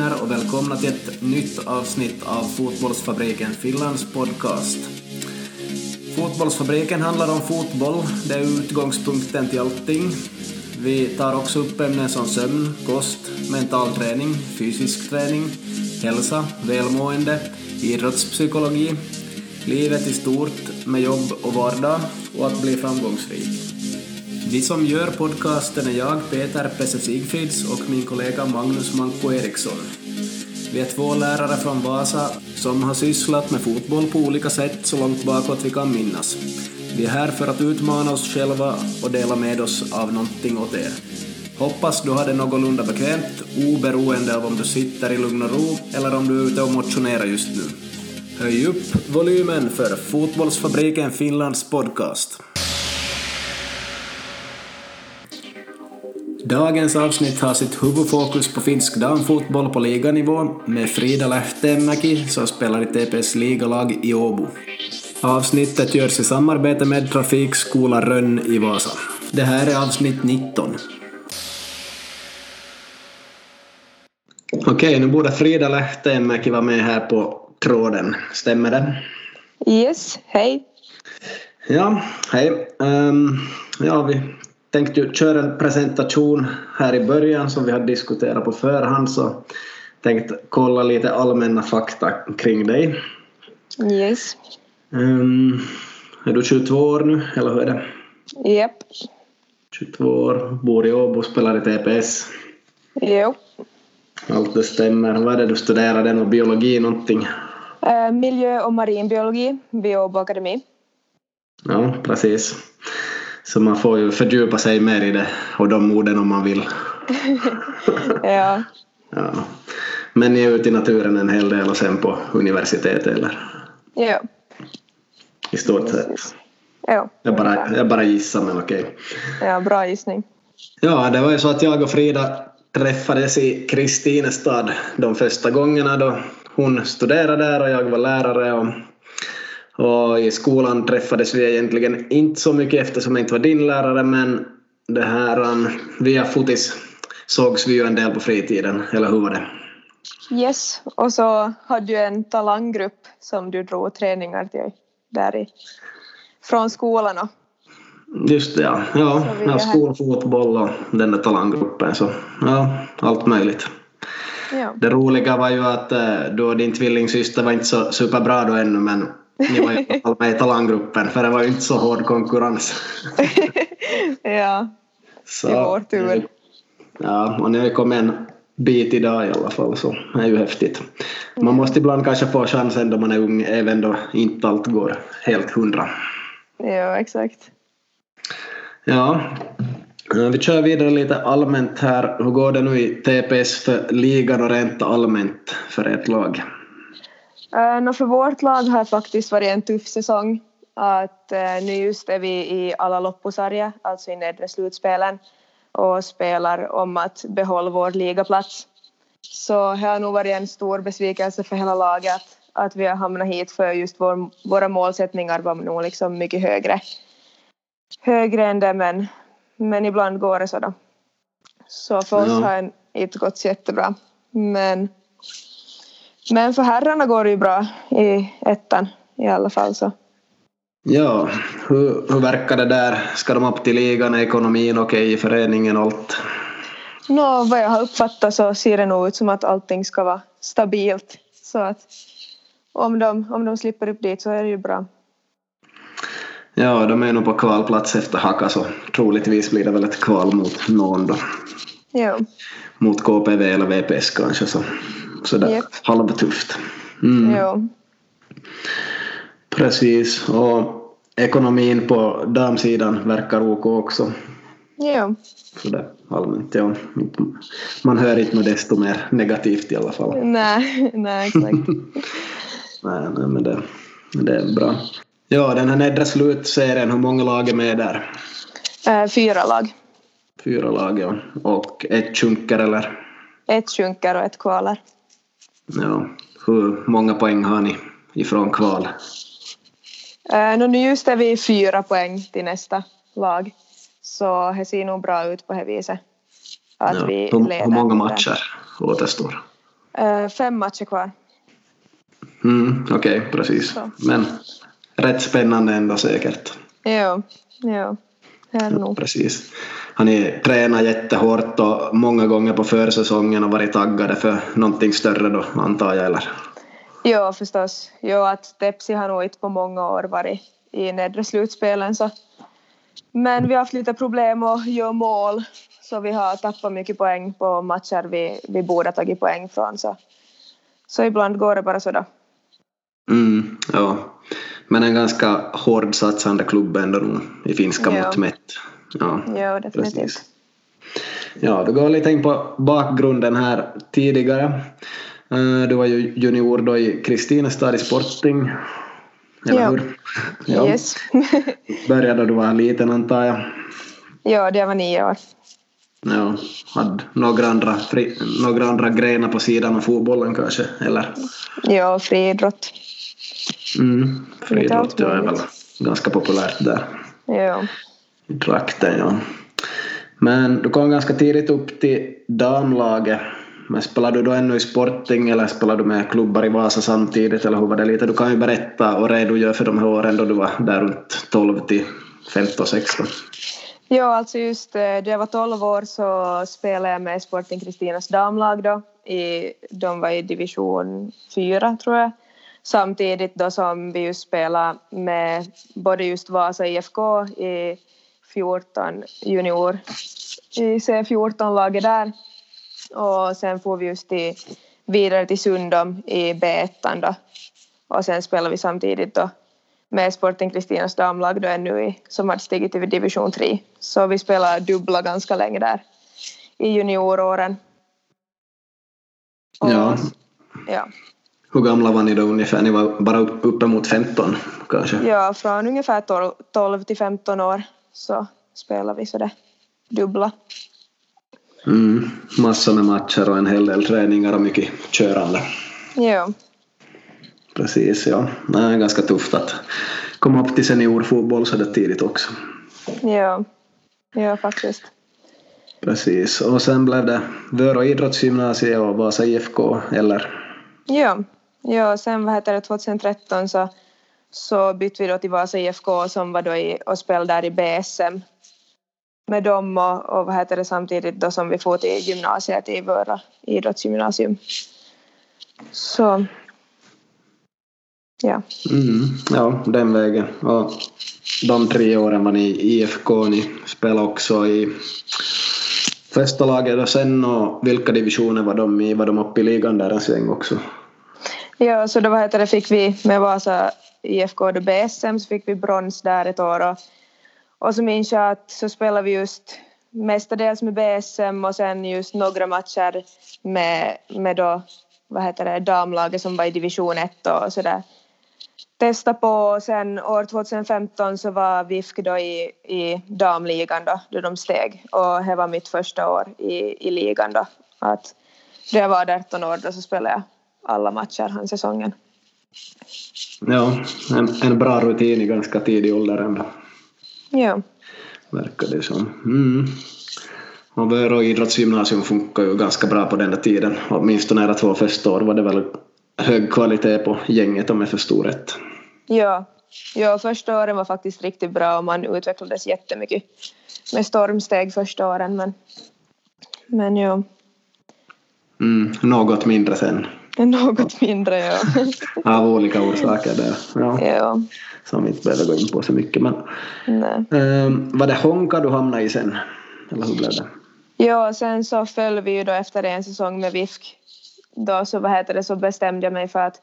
Hej och välkomna till ett nytt avsnitt av Fotbollsfabriken Finlands podcast. Fotbollsfabriken handlar om fotboll, det är utgångspunkten till allting. Vi tar också upp ämnen som sömn, kost, mental träning, fysisk träning, hälsa, välmående, idrottspsykologi, livet i stort med jobb och vardag och att bli framgångsrik. Vi som gör podcasten är jag, Peter Pesse Sigfrids och min kollega Magnus Manko Eriksson. Vi är två lärare från Vasa som har sysslat med fotboll på olika sätt så långt bakåt vi kan minnas. Vi är här för att utmana oss själva och dela med oss av någonting åt er. Hoppas du har det någorlunda bekvämt, oberoende av om du sitter i lugn och ro eller om du är ute och motionerar just nu. Höj upp volymen för Fotbollsfabriken Finlands podcast. Dagens avsnitt har sitt huvudfokus på finsk damfotboll på liganivå med Frida Lähteenmäki som spelar i TPS ligalag i Åbo. Avsnittet görs i samarbete med Trafikskola Rönn i Vasa. Det här är avsnitt 19. Okej, nu borde Frida Lähteenmäki vara med här på tråden. Stämmer det? Yes, hej. Ja, hej. Um, ja, vi tänkte ju köra en presentation här i början som vi har diskuterat på förhand så tänkte kolla lite allmänna fakta kring dig. Yes. Um, är du 22 år nu, eller hur är det? Japp. 22 år, bor i Åbo, spelar i TPS. Jo. Allt det stämmer. Vad är det du studerar? Är nog biologi någonting? Uh, miljö och marinbiologi vid Åbo Akademi. Ja, precis. Så man får ju fördjupa sig mer i det och de orden om man vill. ja. ja. Men ni är ute i naturen en hel del och sen på universitetet eller? Ja. I stort sett. Ja. Jag bara, jag bara gissar men okej. Ja, bra gissning. Ja, det var ju så att jag och Frida träffades i Kristinestad de första gångerna då hon studerade där och jag var lärare och och i skolan träffades vi egentligen inte så mycket eftersom jag inte var din lärare men det här via fotis sågs vi ju en del på fritiden, eller hur var det? Yes, och så hade du en talanggrupp som du drog träningar till där i, från skolan och Just det, ja. Ja, ja skolfotboll och den där talanggruppen så ja, allt möjligt. Ja. Det roliga var ju att eh, och din tvillingsyster var inte så superbra då ännu men ni var ju med i talanggruppen för det var ju inte så hård konkurrens. ja, så, i vår tur. Ja, och ni har ju kommit en bit idag i alla fall så det är ju häftigt. Man måste ibland kanske få chansen då man är ung även då inte allt går helt hundra. Ja, exakt. Ja, vi kör vidare lite allmänt här. Hur går det nu i TPS för ligan och rent allmänt för ert lag? Uh, för vårt lag har faktiskt varit en tuff säsong. Att, uh, nu just är vi i alla lopposarja, alltså i nedre slutspelen och spelar om att behålla vår ligaplats. Så det har nog varit en stor besvikelse för hela laget att, att vi har hamnat hit för just vår, våra målsättningar var nog liksom mycket högre, högre än det men, men ibland går det så då. Så för oss ja. har det inte gått så jättebra. Men men för herrarna går det ju bra i ettan i alla fall så. Ja, hur, hur verkar det där? Ska de upp till ligan? Är ekonomin okej okay i föreningen och allt? Nå, vad jag har uppfattat så ser det nog ut som att allting ska vara stabilt. Så att om de, om de slipper upp dit så är det ju bra. Ja, de är nog på kvalplats efter Haka så troligtvis blir det väl ett kval mot någon då. Ja. Mot KPV eller VPS kanske så sådär yep. halvtufft. Mm. Jo. Precis, och ekonomin på damsidan verkar OK också. Jo. Sådär allmänt, ja. Man hör inte något desto mer negativt i alla fall. Nej, nej exakt. nej, nej, men det, det är bra. Ja, den här nedre slutserien, hur många lag är med där? Äh, fyra lag. Fyra lag, ja. Och ett sjunker eller? Ett sjunker och ett kvalar. Ja. Hur många poäng har ni ifrån kval? Uh, nu just är vi fyra poäng till nästa lag. Så det ser nog bra ut på det viset. Att ja. vi hur, hur många matcher? återstår? Uh, fem matcher kvar. Mm, Okej, okay, precis. Så. Men rätt spännande ändå säkert. Jo, jo. Ja, precis. Har ni tränat jättehårt och många gånger på försäsongen och varit taggade för någonting större då antar jag eller? Jo förstås. Jo att Tepsi har nog inte på många år varit i nedre slutspelen så men vi har haft lite problem att göra mål så vi har tappat mycket poäng på matcher vi, vi borde ha tagit poäng från så, så ibland går det bara sådär. Mm, ja. Men en ganska hård satsande klubb ändå nog i finska mått mätt. Ja, ja definitivt. Precis. Ja, du går lite in på bakgrunden här tidigare. Eh, du var ju junior då i Kristinestad i Sporting. Eller ja. hur? Ja. Yes. Började då du var liten antar jag? Ja, det var nio år. Ja, hade några andra, fri, några andra grenar på sidan av fotbollen kanske, eller? Ja, friidrott. Mm, friidrott är väl ganska populärt där. Ja. I trakten, ja. Men du kom ganska tidigt upp till damlaget. Men spelade du då ännu i Sporting eller spelade du med klubbar i Vasa samtidigt eller hur var det lite? Du kan ju berätta och redogöra för de här åren då du var där runt 12 till 15, 16. Ja, alltså just eh, då jag var 12 år så spelade jag med Sporting Kristinas damlag då. I, de var i division 4 tror jag. Samtidigt då som vi just spelade med både just Vasa IFK i 14 junior i C14-laget där och sen får vi just till, vidare till Sundom i B1 då och sen spelade vi samtidigt då med Sporting Kristinas damlag då ännu i, som hade stigit till division 3 så vi spelade dubbla ganska länge där i junioråren. Och, ja. ja. Hur gamla var ni då ungefär? Ni var bara uppemot 15 kanske? Ja, från ungefär 12, 12 till 15 år så spelar vi sådär dubbla. Mm, massor med matcher och en hel del träningar och mycket körande. Ja. Precis, ja. Det är ganska tufft att komma upp till seniorfotboll så där tidigt också. Ja, ja faktiskt. Precis, och sen blev det Vörå idrottsgymnasium och Vasa IFK, eller? Ja, ja sen vad heter det, 2013 så, så bytte vi då till Vasa IFK som var då i, och spelade där i BSM med dem och, och vad heter det samtidigt då som vi får till gymnasiet i våra idrottsgymnasium. Så ja. Mm, ja, den vägen. Och de tre åren var ni i IFK, ni spelade också i första laget och sen och vilka divisioner var de i? Var de uppe i ligan där en sväng också? Ja, så då vad heter det, fick vi med Vasa IFK då BSM så fick vi brons där ett år och och så minns jag att så spelade vi just mestadels med BSM och sen just några matcher med, med då, vad heter det, damlaget som var i division 1 och sådär. Testa på och sen år 2015 så var VIFK då i, i damligan då, då de steg och det var mitt första år i, i ligan då. Att då jag var 18 år då så spelade jag alla matcher den säsongen. Ja, en, en bra rutin i ganska tidig ålder ändå. Ja. Verkar det som. Mm. Och Vörå idrottsgymnasium funkar ju ganska bra på den där tiden. Åtminstone era två första år var det väl hög kvalitet på gänget om jag förstod rätt. Ja, ja första åren var faktiskt riktigt bra och man utvecklades jättemycket med stormsteg första åren men, men ja. Mm, något mindre sen. Något mindre ja. Av olika orsaker där. Ja. ja som vi inte behöver gå in på så mycket. Men, Nej. Um, var det Honka du hamnade i sen? Eller hur blev det? Ja, sen så föll vi ju då efter en säsong med VIFK. Då så, vad heter det, så bestämde jag mig för att,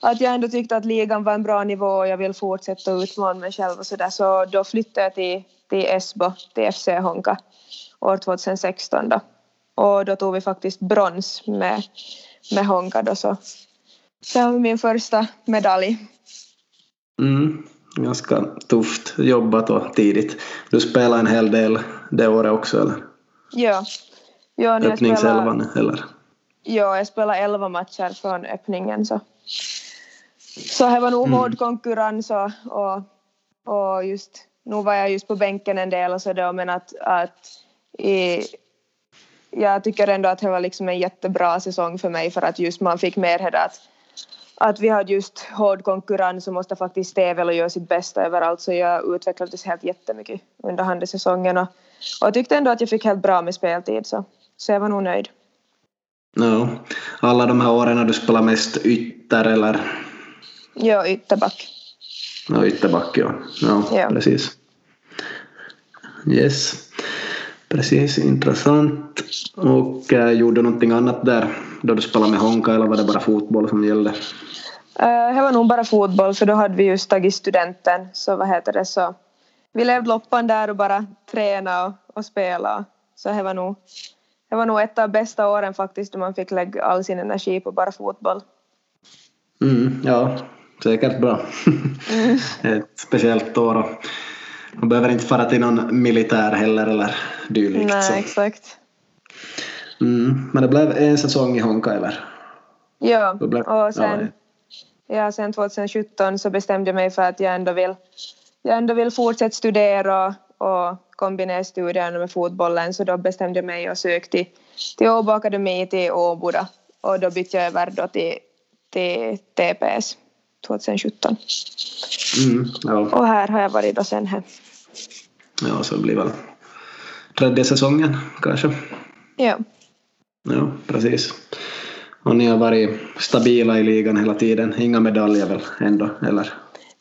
att jag ändå tyckte att ligan var en bra nivå och jag vill fortsätta utmana mig själv och sådär. Så då flyttade jag till, till Esbo, till FC Honka, år 2016 då. Och då tog vi faktiskt brons med, med Honka då så. Det var min första medalj. Mm, ganska tufft jobbat och tidigt. Du spelade en hel del det året också eller? Ja. ja Öppningselvan eller? Ja, jag spelade elva matcher från öppningen så. Så det var nog mm. hård konkurrens och, och, och just nu var jag just på bänken en del och så då men att, att i, jag tycker ändå att det var liksom en jättebra säsong för mig för att just man fick mer att, att vi hade just hård konkurrens och måste faktiskt tävla och göra sitt bästa överallt så jag utvecklades helt jättemycket under handelssäsongen och, och jag tyckte ändå att jag fick helt bra med speltid så, så jag var nog nöjd. Ja, alla de här åren har du spelat mest ytter eller? Ja, ytterback. Ja, ytterback ja. ja. Ja, precis. Yes. Precis, intressant. Och äh, gjorde du någonting annat där då du spelade med Honka eller var det bara fotboll som gällde? Uh, det var nog bara fotboll för då hade vi just tagit studenten så vad heter det så vi levde loppan där och bara tränade och, och spelade så det var nog det var nog ett av bästa åren faktiskt då man fick lägga all sin energi på bara fotboll. Mm, ja, säkert bra. Mm. Ett speciellt år man behöver inte fara till någon militär heller eller dylikt. Nej, så. exakt. Mm, men det blev en säsong i Honka eller? Ja, blev, och sen, ja, ja, sen 2017 så bestämde jag mig för att jag ändå vill, jag ändå vill fortsätta studera och, kombinera studierna med fotbollen så då bestämde jag mig och sökte till, till Åbo Akademi till Åbo och då bytte jag över då till, till TPS 2017. Mm, ja. Och här har jag varit då sen här. Ja, så blir väl tredje säsongen kanske. Ja. Ja, precis. Och ni har varit stabila i ligan hela tiden, inga medaljer väl ändå, eller?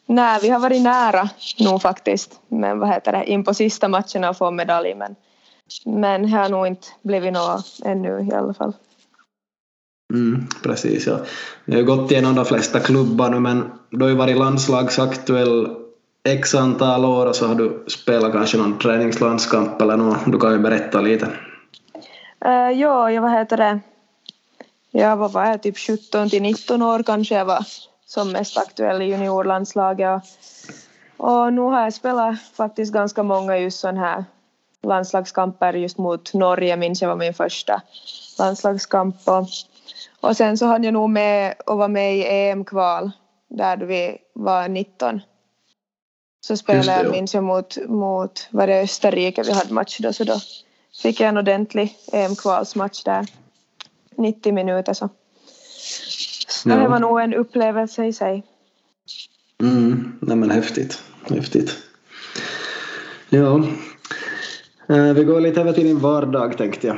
Nej, vi har varit nära nog faktiskt, men vad heter det, in på sista matcherna att få medalj, men, men det har nog inte blivit något ännu i alla fall. Mm, precis, ja. Vi har gått igenom de flesta klubbar nu, men du har ju varit landslagsaktuell x antal år och så har du spelat kanske någon träningslandskamp eller något. Du kan ju berätta lite. Uh, ja, jag vad heter det. Jag var, var jag, typ 17 till 19 år kanske jag var som mest aktuell i juniorlandslaget. Och, och nu har jag spelat faktiskt ganska många just sådana här landslagskamper just mot Norge minns jag var min första landslagskamp. Och, och sen så hann jag nog med att vara med i EM-kval där vi var 19 så spelade jag, minns jag, mot, mot var det Österrike vi hade match då, så då fick jag en ordentlig EM-kvalsmatch där. 90 minuter så. Ja. det var nog en upplevelse i sig. Mm, nej men häftigt. Häftigt. Ja. Eh, vi går lite över till din vardag tänkte jag.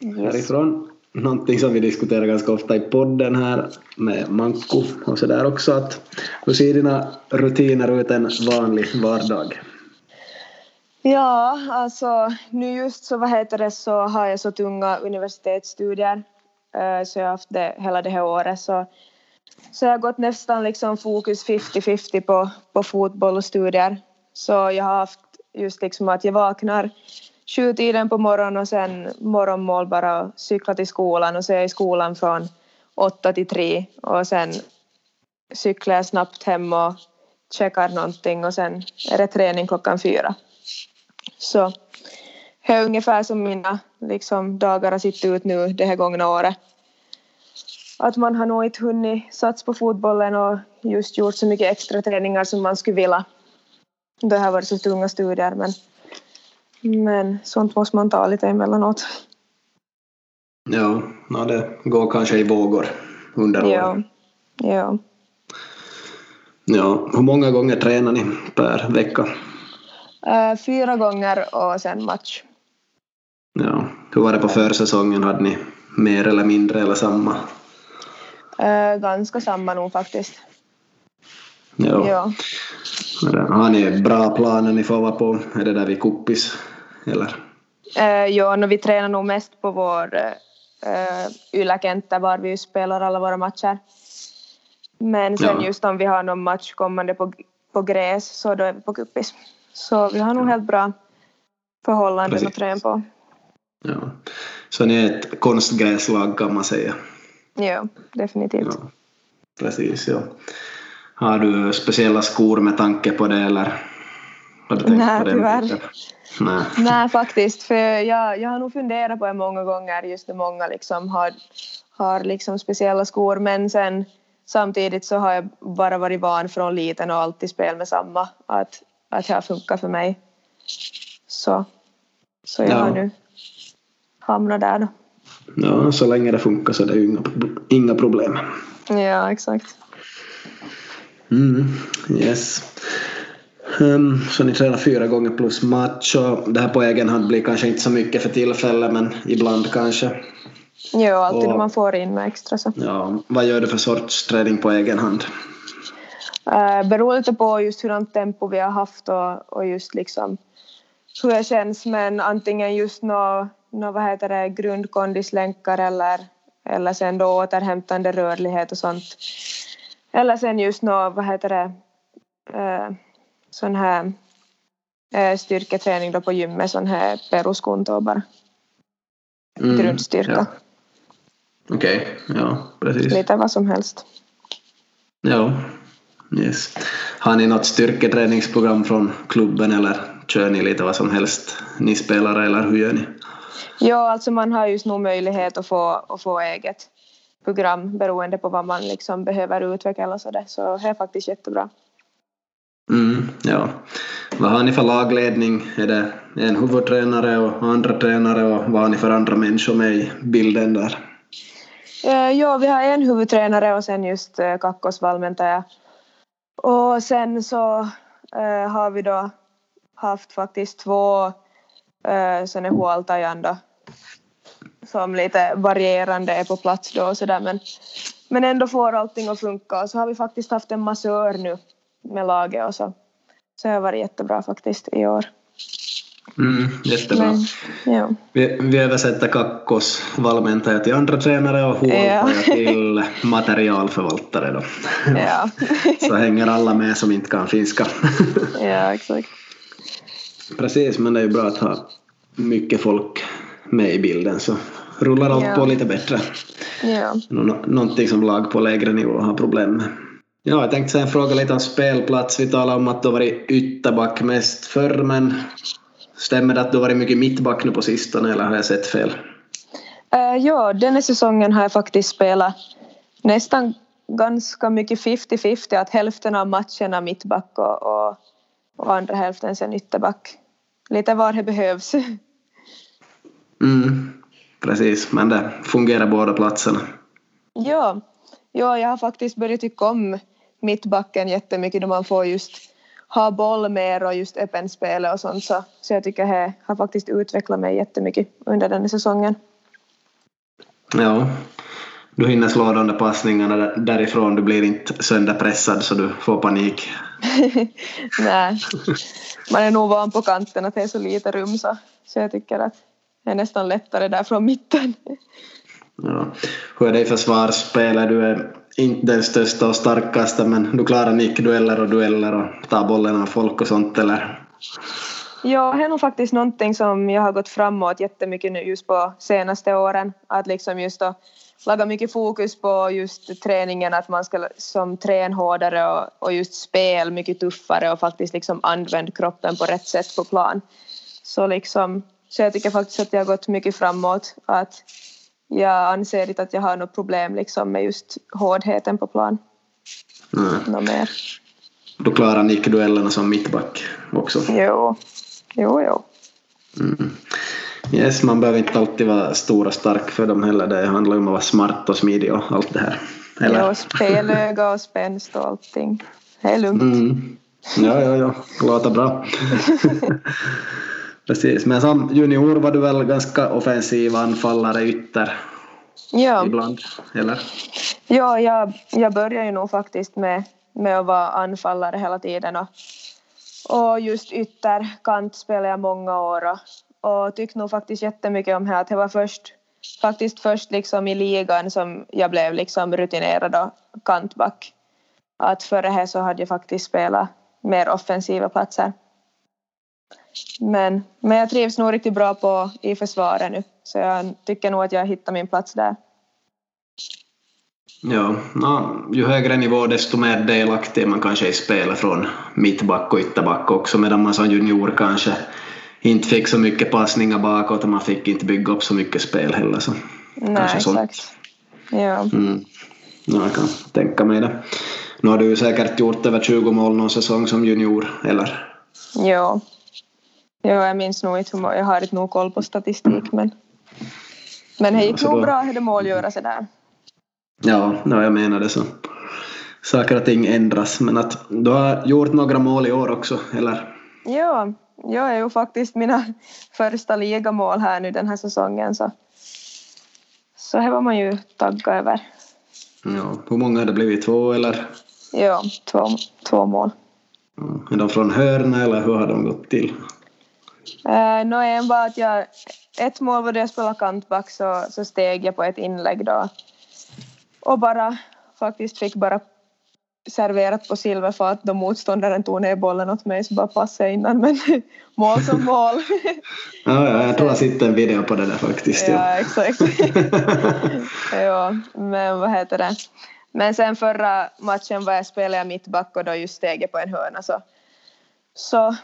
Yes. Härifrån någonting som vi diskuterar ganska ofta i podden här med Manko och sådär också. Att hur ser dina rutiner ut en vanlig vardag? Ja, alltså nu just så vad heter det så har jag så tunga universitetsstudier eh, så jag har haft det hela det här året så, så jag har gått nästan liksom fokus 50-50 på, på fotboll och studier. Så jag har haft just liksom att jag vaknar sjutiden på morgonen och sen morgonmål bara cykla till skolan och så är jag i skolan från åtta till tre och sen cyklar jag snabbt hem och checkar någonting och sen är det träning klockan fyra. Så det är ungefär som mina liksom, dagar har sett ut nu det här gångna året. Att man har nog inte hunnit satsa på fotbollen och just gjort så mycket extra träningar som man skulle vilja. Det har varit så tunga studier men men sånt måste man ta lite emellanåt. Ja, ja det går kanske i vågor under året. Ja. ja. Ja, hur många gånger tränar ni per vecka? Uh, fyra gånger och sen match. Ja, hur var det på försäsongen? Hade ni mer eller mindre eller samma? Uh, ganska samma nog faktiskt. Ja. ja. Har ni bra planer ni får vara på? Är det där vid Kuppis? Eller? Uh, ja, no, vi tränar nog mest på vår uh, Ylä-kenttä var vi spelar alla våra matcher. Men sen ja. just om vi har någon match kommande på, på gräs så då är vi på Kuppis. Så vi har nog helt bra förhållanden Precis. att träna på. Ja. Så ni är ett konstgräslag kan man säga? Ja, definitivt. Ja. Precis, ja. Har du speciella skor med tanke på det eller? Har du tänkt Nej, på det? tyvärr. Nej. Nej, faktiskt. För jag, jag har nog funderat på det många gånger just när många liksom har, har liksom speciella skor men sen samtidigt så har jag bara varit van från liten och alltid spelat med samma. Att, att det har funkat för mig. Så, så jag ja. har nu hamna där då. Ja, så länge det funkar så är det inga, inga problem. Ja, exakt. Mm, yes. Um, så ni tränar fyra gånger plus match och det här på egen hand blir kanske inte så mycket för tillfället men ibland kanske. Jo, alltid och, man får in med extra så. Ja, vad gör du för sorts träning på egen hand? Uh, beror lite på just hurdant tempo vi har haft och, och just liksom hur det känns men antingen just nå, nå vad heter det, grundkondislänkar eller, eller sen då återhämtande rörlighet och sånt. Eller sen just nå, vad heter det, uh, sån här uh, styrketräning då på gymmet, sån här peruskunto bara. Mm, Grundstyrka. Ja. Okej, okay, ja precis. Lite vad som helst. Ja, yes. Har ni något styrketräningsprogram från klubben eller kör ni lite vad som helst, ni spelare eller hur gör ni? Ja, alltså man har just nog möjlighet att få, att få eget program beroende på vad man liksom behöver utveckla och sådär, så det är faktiskt jättebra. Mm, ja. Vad har ni för lagledning? Är det en huvudtränare och andra tränare och vad har ni för andra människor med i bilden där? Eh, ja, vi har en huvudtränare och sen just Kakkos kakkosvalmentaja. Och sen så eh, har vi då haft faktiskt två sådana hualtajan då som lite varierande är på plats då och sådär men, men ändå får allting att funka och så har vi faktiskt haft en massör nu med laget och så. Så det har varit jättebra faktiskt i år. Mm, jättebra. Men, ja. vi, vi översätter Kakkos valmentaja till andra tränare och huoltaja ja. till materialförvaltare då. Ja. Så hänger alla med som inte kan finska. ja, exakt. Precis, men det är ju bra att ha mycket folk med i bilden så rullar allt ja. på lite bättre. Ja. Nå någonting som lag på lägre nivå har problem med. Ja, jag tänkte sen fråga lite om spelplats. Vi talade om att du har varit ytterback mest förr, men stämmer det att du har varit mycket mittback nu på sistone eller har jag sett fel? Uh, ja, denna säsongen har jag faktiskt spelat nästan ganska mycket 50-50, att hälften av matcherna mittback och, och, och andra hälften sen ytterback. Lite var det behövs. Mm, precis, men det fungerar båda platserna. Ja, ja, jag har faktiskt börjat tycka om mittbacken jättemycket då man får just ha boll mer och just öppenspelet och sånt så, så jag tycker det har faktiskt utvecklat mig jättemycket under den här säsongen. Ja, du hinner slå de där passningarna därifrån, du blir inte sönderpressad så du får panik. Nej, man är nog van på kanten att det är så lite rum så, så jag tycker att det är nästan lättare där från mitten. Ja. Hur är det i försvarsspelet? Du är inte den största och starkaste men du klarar nickdueller och dueller och tar bollen av folk och sånt eller? Ja, det är nog faktiskt någonting som jag har gått framåt jättemycket nu just på senaste åren. Att liksom just då lägga mycket fokus på just träningen, att man ska som träna hårdare och, och just spel mycket tuffare och faktiskt liksom använda kroppen på rätt sätt på plan. Så liksom, så jag tycker faktiskt att jag har gått mycket framåt. Att jag anser inte att jag har något problem liksom med just hårdheten på plan. Nej. Något mer. Du klarar nickduellerna som mittback också? Jo, jo, jo. Mm. Yes, man behöver inte alltid vara stor och stark för dem heller. Det handlar om att vara smart och smidig och allt det här. Eller? Jo, spelöga och spänst och allting. Det är lugnt. Mm. Ja, ja, ja. Låter bra. Precis, men som junior var du väl ganska offensiv anfallare ytter ja. ibland, eller? Ja, jag, jag började ju nog faktiskt med, med att vara anfallare hela tiden och, och just ytterkant spelade jag många år och, och tyckte nog faktiskt jättemycket om det att det var först faktiskt först liksom i ligan som jag blev liksom rutinerad och kantback. Att före det så hade jag faktiskt spelat mer offensiva platser. Men, men jag trivs nog riktigt bra på, i försvaret nu så jag tycker nog att jag hittar min plats där. Ja, no, ju högre nivå desto mer delaktig är man kanske i spelet från mittback och ytterback också medan man som junior kanske inte fick så mycket passningar bakåt och man fick inte bygga upp så mycket spel heller. Så Nej, exakt. Sånt. Ja. Mm. No, jag kan tänka mig det. Nu har du säkert gjort över 20 mål någon säsong som junior, eller? Ja, Ja, jag minns nog inte hur Jag har inte nog koll på statistik men... Men det gick nog då- bra, det målgöra sig där. Ja, ja, jag menar det så. Saker och ting ändras. Men att du har gjort några mål i år också, eller? Ja, jag är ju faktiskt mina första ligamål här nu den här säsongen så så här var man ju taggad över. Ja. Hur många har det blivit? Två eller? Ja, två, två mål. Ja. Är de från hörna eller hur har de gått till? Uh, Nå en var att jag, ett mål var då jag spelade kantback så, så steg jag på ett inlägg då och bara faktiskt fick bara serverat på silverfat då motståndaren tog ner bollen åt mig så bara passade innan men mål som mål. Ja, ja, jag tror jag sitter en video på det där faktiskt. Ja. ja, exakt. ja, men vad heter det? Men sen förra matchen var jag spelade jag mittback och då just steg jag på en hörna så, så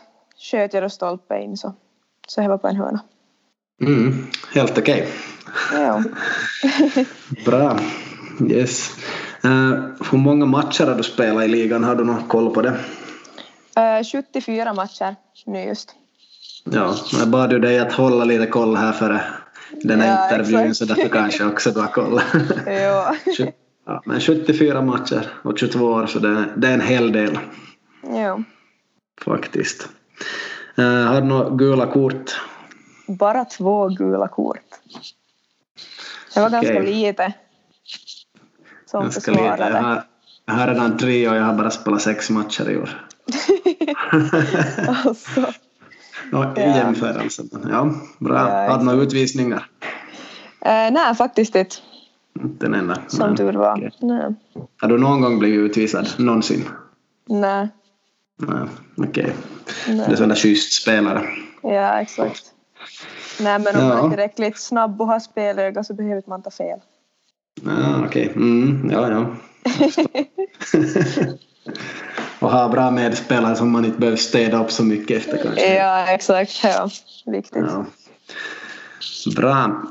sköt jag då stolpe in så, så jag var på en hörna. Mm, helt okej. Ja. Bra. Yes. Uh, hur många matcher har du spelat i ligan? Har du någon koll på det? Eh, 74 matcher nu just. Ja, jag bad ju dig att hålla lite koll här före den här Ja, intervjun exakt. så därför kanske också du har koll. Ja. Ja, men 74 matcher och 22 år så det, det är en hel del ja. faktiskt. Uh, har du några gula kort? Bara två gula kort. Det var ganska lite. Som Ganska lite. Jag har, jag har redan tre och jag har bara spelat sex matcher i år. alltså. Ja, i Ja. jämförelse. Ja, bra. Ja, har du några utvisningar? Eh, nej, faktiskt inte. Inte en enda. Som Nej. tur var. Nej. Har du någon gång blivit utvisad? Någonsin? Nej. Nej, okej. Nej. Du är där schysst spelare. Ja, exakt. Nej, men om Ja. man är tillräckligt snabb och har spelöga så behöver man inte ta fel. Ja, okej. Mm, ja, ja. och ha bra medspelare som man inte behöver städa upp så mycket efter kanske. ja, exakt. Ja, viktigt. Ja. Bra.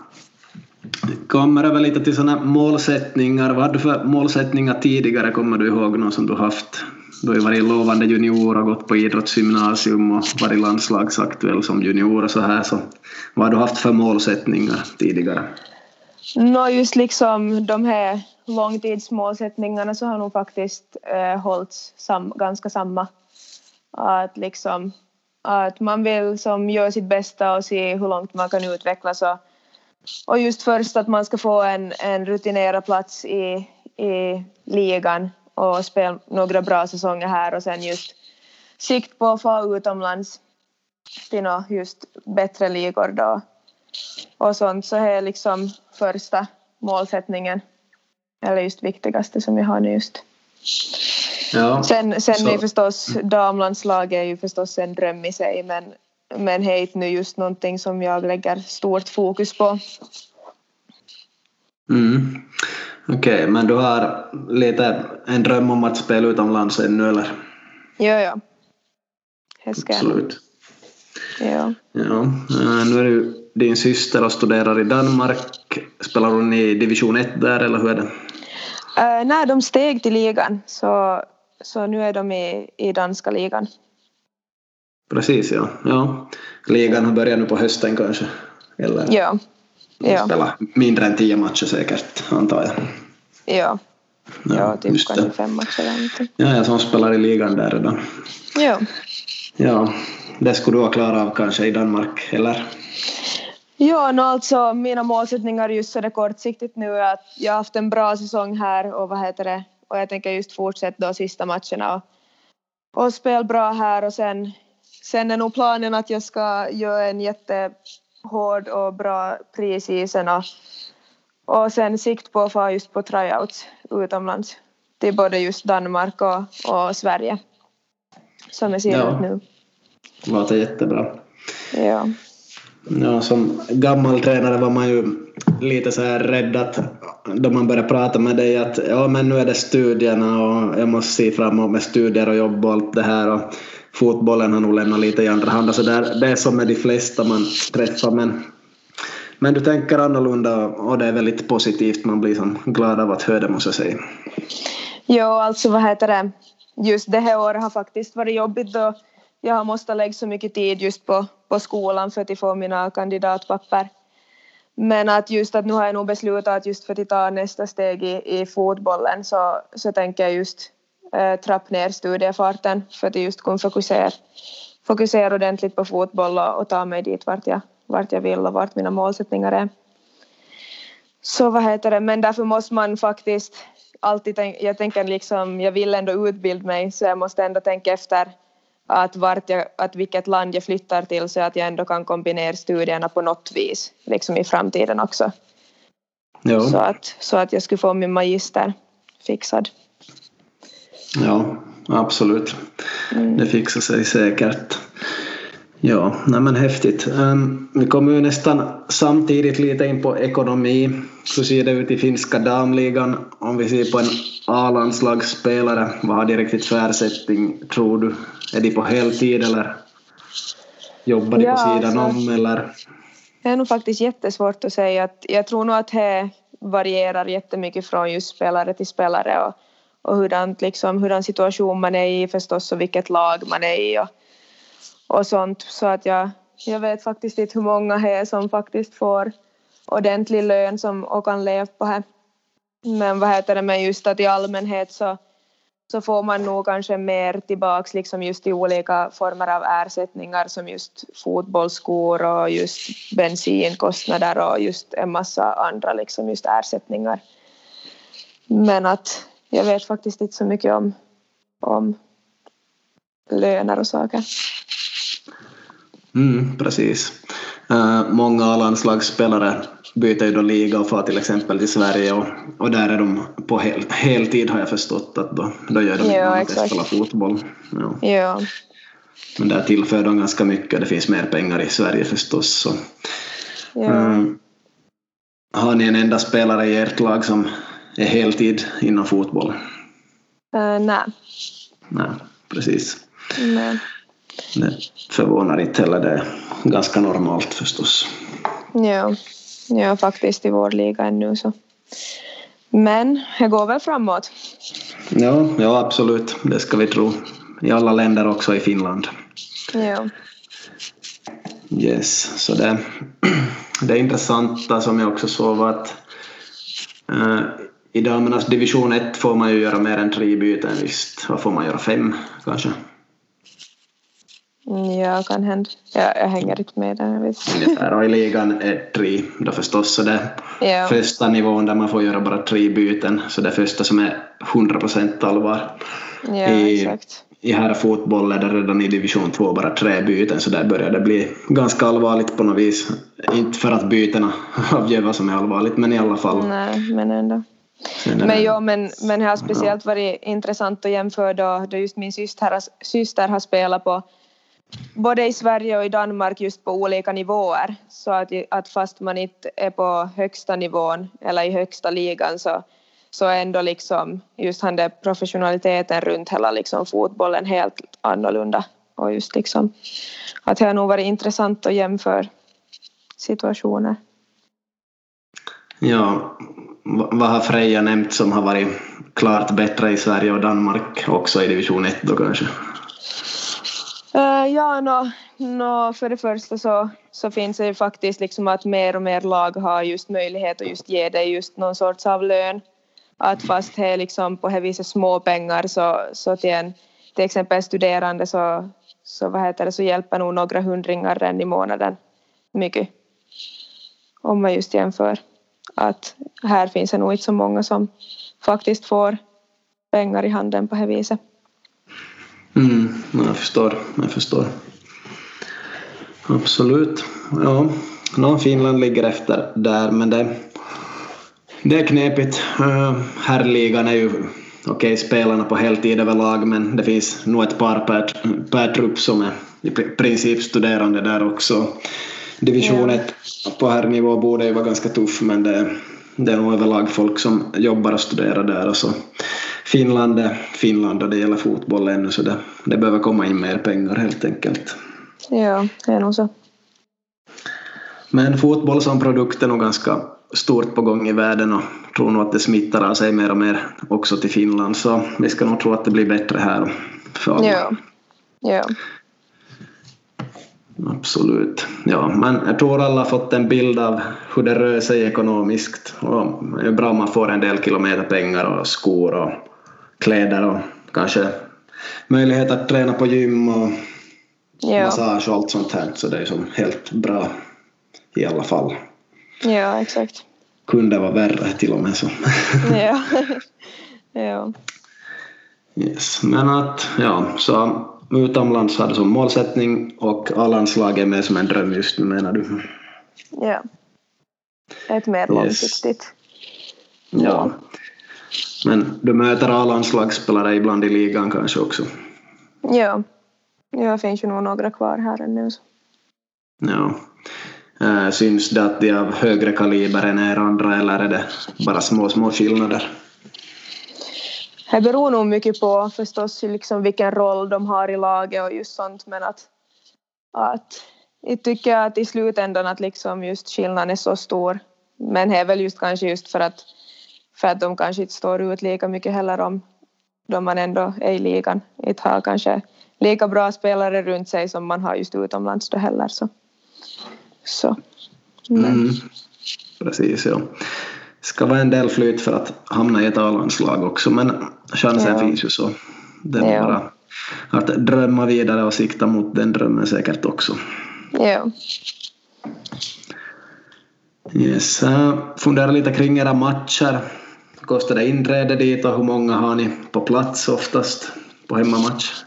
Kommer över lite till sådana målsättningar. Vad hade du för målsättningar tidigare? Kommer du ihåg någon som du haft? Du har ju varit lovande junior och gått på idrottsgymnasium och varit landslagsaktuell som junior och så här. Så vad har du haft för målsättningar tidigare? Nå, just liksom de här långtidsmålsättningarna så har nog faktiskt eh, hållits sam, ganska samma. Att liksom att man vill som göra sitt bästa och se hur långt man kan utvecklas och, och just först att man ska få en, en rutinerad plats i, i ligan och spela några bra säsonger här och sen just sikt på att få utomlands till nå just bättre ligor då och sånt så är liksom första målsättningen eller just viktigaste som jag har nu just. Ja, Sen, sen så- är förstås damlandslaget är ju förstås en dröm i sig men men det är inte nu just någonting som jag lägger stort fokus på. Mm. Okej, men du har lite en dröm om att spela utomlands ännu eller? Ja, ja. Det ska. Absolut. Ja. Ja, eh, nu är du din syster och studerar i Danmark. Spelar hon i division 1 där eller hur är det? Uh, när de steg till ligan så, så nu är de i, i danska ligan. Precis ja. ja. Ligan har börjat nu på hösten kanske? Eller Ja. De Ja. spelar mindre än tio matcher säkert antar jag. Ja. Ja, typ just kanske fem matcher eller någonting. Ja, jag som spelar i ligan där redan. Ja. Ja, det skulle du ha klarat av kanske i Danmark, eller? Ja, no, alltså mina målsättningar just så det kortsiktigt nu är att jag har haft en bra säsong här och vad heter det och jag tänker just fortsätta då sista matcherna och, och spela bra här och sen sen är nog planen att jag ska göra en jättehård och bra preseason och, och sen sikt på att få just på tryouts utomlands till både just Danmark och, och Sverige som jag ser Ja. ut nu. Det låter jättebra. Ja. Ja, som gammal tränare var man ju lite så här rädd att då man började prata med dig att ja men nu är det studierna och jag måste se framåt med studier och jobb och allt det här och fotbollen har nog lämnat lite i andra hand alltså, och så där. Det är som med de flesta man träffar men men du tänker annorlunda och det är väldigt positivt. Man blir som glad av att höra det måste jag säga. Jo, alltså vad heter det? Just det här året har faktiskt varit jobbigt då jag har måste lägga så mycket tid just på, på skolan för att få mina kandidatpapper. Men att just att nu har jag nog beslutat att just för att ta nästa steg i, i fotbollen så, så tänker jag just äh, trappa ner studiefarten för att just kunna fokusera, fokusera ordentligt på fotboll och, och ta mig dit vart jag, vart jag vill och vart mina målsättningar är. Så vad heter det, men därför måste man faktiskt alltid tänka, jag tänker liksom, jag vill ändå utbilda mig så jag måste ändå tänka efter att, vart jag, att vilket land jag flyttar till så att jag ändå kan kombinera studierna på något vis liksom i framtiden också. Ja. Så, att, så att jag skulle få min magister fixad. Ja, absolut. Mm. Det fixar sig säkert. Ja, nej men häftigt. Um, vi kommer ju nästan samtidigt lite in på ekonomi. Hur ser det ut i finska damligan? Om vi ser på en A-landslagsspelare, vad har de riktigt för ersättning tror du? Är de på heltid eller jobbar de ja, på sidan alltså, om eller? Det är nog faktiskt jättesvårt att säga. Att jag tror nog att det varierar jättemycket från just spelare till spelare och, och hurdant, liksom, hurdan situation man är i förstås och vilket lag man är i och, och sånt. Så att jag, jag vet faktiskt inte hur många det är som faktiskt får ordentlig lön som, och kan leva på det. Men vad heter det, men just att i allmänhet så så får man nog kanske mer tillbaks liksom just i olika former av ersättningar som just fotbollsskor och just bensinkostnader och just en massa andra liksom just ersättningar. Men att jag vet faktiskt inte så mycket om, om löner och saker. Mm, precis. Uh, många landslagsspelare byter ju då liga och far till exempel till Sverige och, och där är de på hel, heltid har jag förstått att då, då gör de ja, annat än spela fotboll. Ja. ja. Men där tillför de ganska mycket, det finns mer pengar i Sverige förstås. Så. Ja. Um, har ni en enda spelare i ert lag som heltid inom fotboll? Uh, nej. Nej, precis. Nej. Det förvånar inte heller, det är ganska normalt förstås. Ja. Ja, faktiskt i vår liga ännu så. Men det går väl framåt. Ja, ja absolut. Det ska vi tro. I alla länder också i Finland. Ja. Yes, så det, det intressanta som jag också såg var att uh, i damernas division 1 får man ju göra mer än tre byten visst. Vad får man göra? Fem kanske? Ja, kan hända. Ja, jag hänger inte med där. Ungefär, och i ligan är tre då förstås. Så det ja. första nivån där man får göra bara tre byten, så det första som är 100 procent allvar. Ja, I, exakt. I här fotboll är det redan i division 2 bara tre byten, så där börjar det bli ganska allvarligt på något vis. Inte för att bytena avgör vad som är allvarligt, men i alla fall. Nej, men ändå. Men, ja, men, men har speciellt varit intressant att jämföra då, då just min syster, syster har spelat på både i Sverige och i Danmark just på olika nivåer. Så att, att fast man inte är på högsta nivån eller i högsta ligan så, så är ändå liksom just han professionaliteten runt hela liksom fotbollen helt annorlunda. Och just liksom att det har nog varit intressant att jämföra situationer. Ja, vad har Freja nämnt som har varit klart bättre i Sverige och Danmark också i division 1 då kanske? Uh, ja, no, no, för det första så, så finns det ju faktiskt liksom att mer och mer lag har just möjlighet att just ge dig just någon sorts av lön. Att fast det är liksom på det viset små pengar så, så till en till exempel studerande så, så, vad heter det, så hjälper nog några hundringar redan i månaden mycket. Om man just jämför att här finns det nog inte så många som faktiskt får pengar i handen på det viset. Mm, jag förstår. Jag förstår. Absolut. Ja, no, Finland ligger efter där, men det, det är knepigt. Eh, Herrligan är ju okej, okay, spelarna på heltid överlag, men det finns nog ett par per, per trupp som är i princip studerande där också. Division 1 ja. på herrnivå borde ju vara ganska tuff, men det, det är nog överlag folk som jobbar och studerar där och så Finland är Finland och det gäller fotboll ännu så det, det behöver komma in mer pengar helt enkelt. Ja, det är nog så. Men fotboll som produkt är nog ganska stort på gång i världen och tror nog att det smittar av sig mer och mer också till Finland så vi ska nog tro att det blir bättre här för alla. Ja. ja. Absolut. Ja, men jag tror alla har fått en bild av hur det rör sig ekonomiskt. Och det är bra om man får en del kilometer pengar och skor och kläder och kanske möjlighet att träna på gym och ja. massage och allt sånt här. Så det är som helt bra i alla fall. Ja, exakt. Kunde vara värre till och med så. ja. ja. Yes. Men att, ja, så utomlands har du som målsättning och A-landslaget är med som en dröm just nu menar du? Ja. Ett mer yes. långsiktigt mål. Ja. Men du möter A-landslagsspelare ibland i ligan kanske också? Ja. Ja, det finns ju nog några kvar här ännu. Ja. Äh, syns det att de är av högre kaliber än er andra eller är det bara små, små skillnader? Det beror nog mycket på förstås liksom vilken roll de har i laget och just sånt men att, att jag tycker att i slutändan att liksom just skillnaden är så stor men det är väl just kanske just för att för att de kanske inte står ut lika mycket heller om då man ändå är i ligan inte har kanske lika bra spelare runt sig som man har just utomlands då heller så. så. Mm. Precis ja ska vara en del flyt för att hamna i ett A-landslag också men chansen ja. finns ju så. Det är ja. bara att drömma vidare och sikta mot den drömmen säkert också. Ja. Yes. Fundera lite kring era matcher. Kostar det inträde dit och hur många har ni på plats oftast på hemmamatch?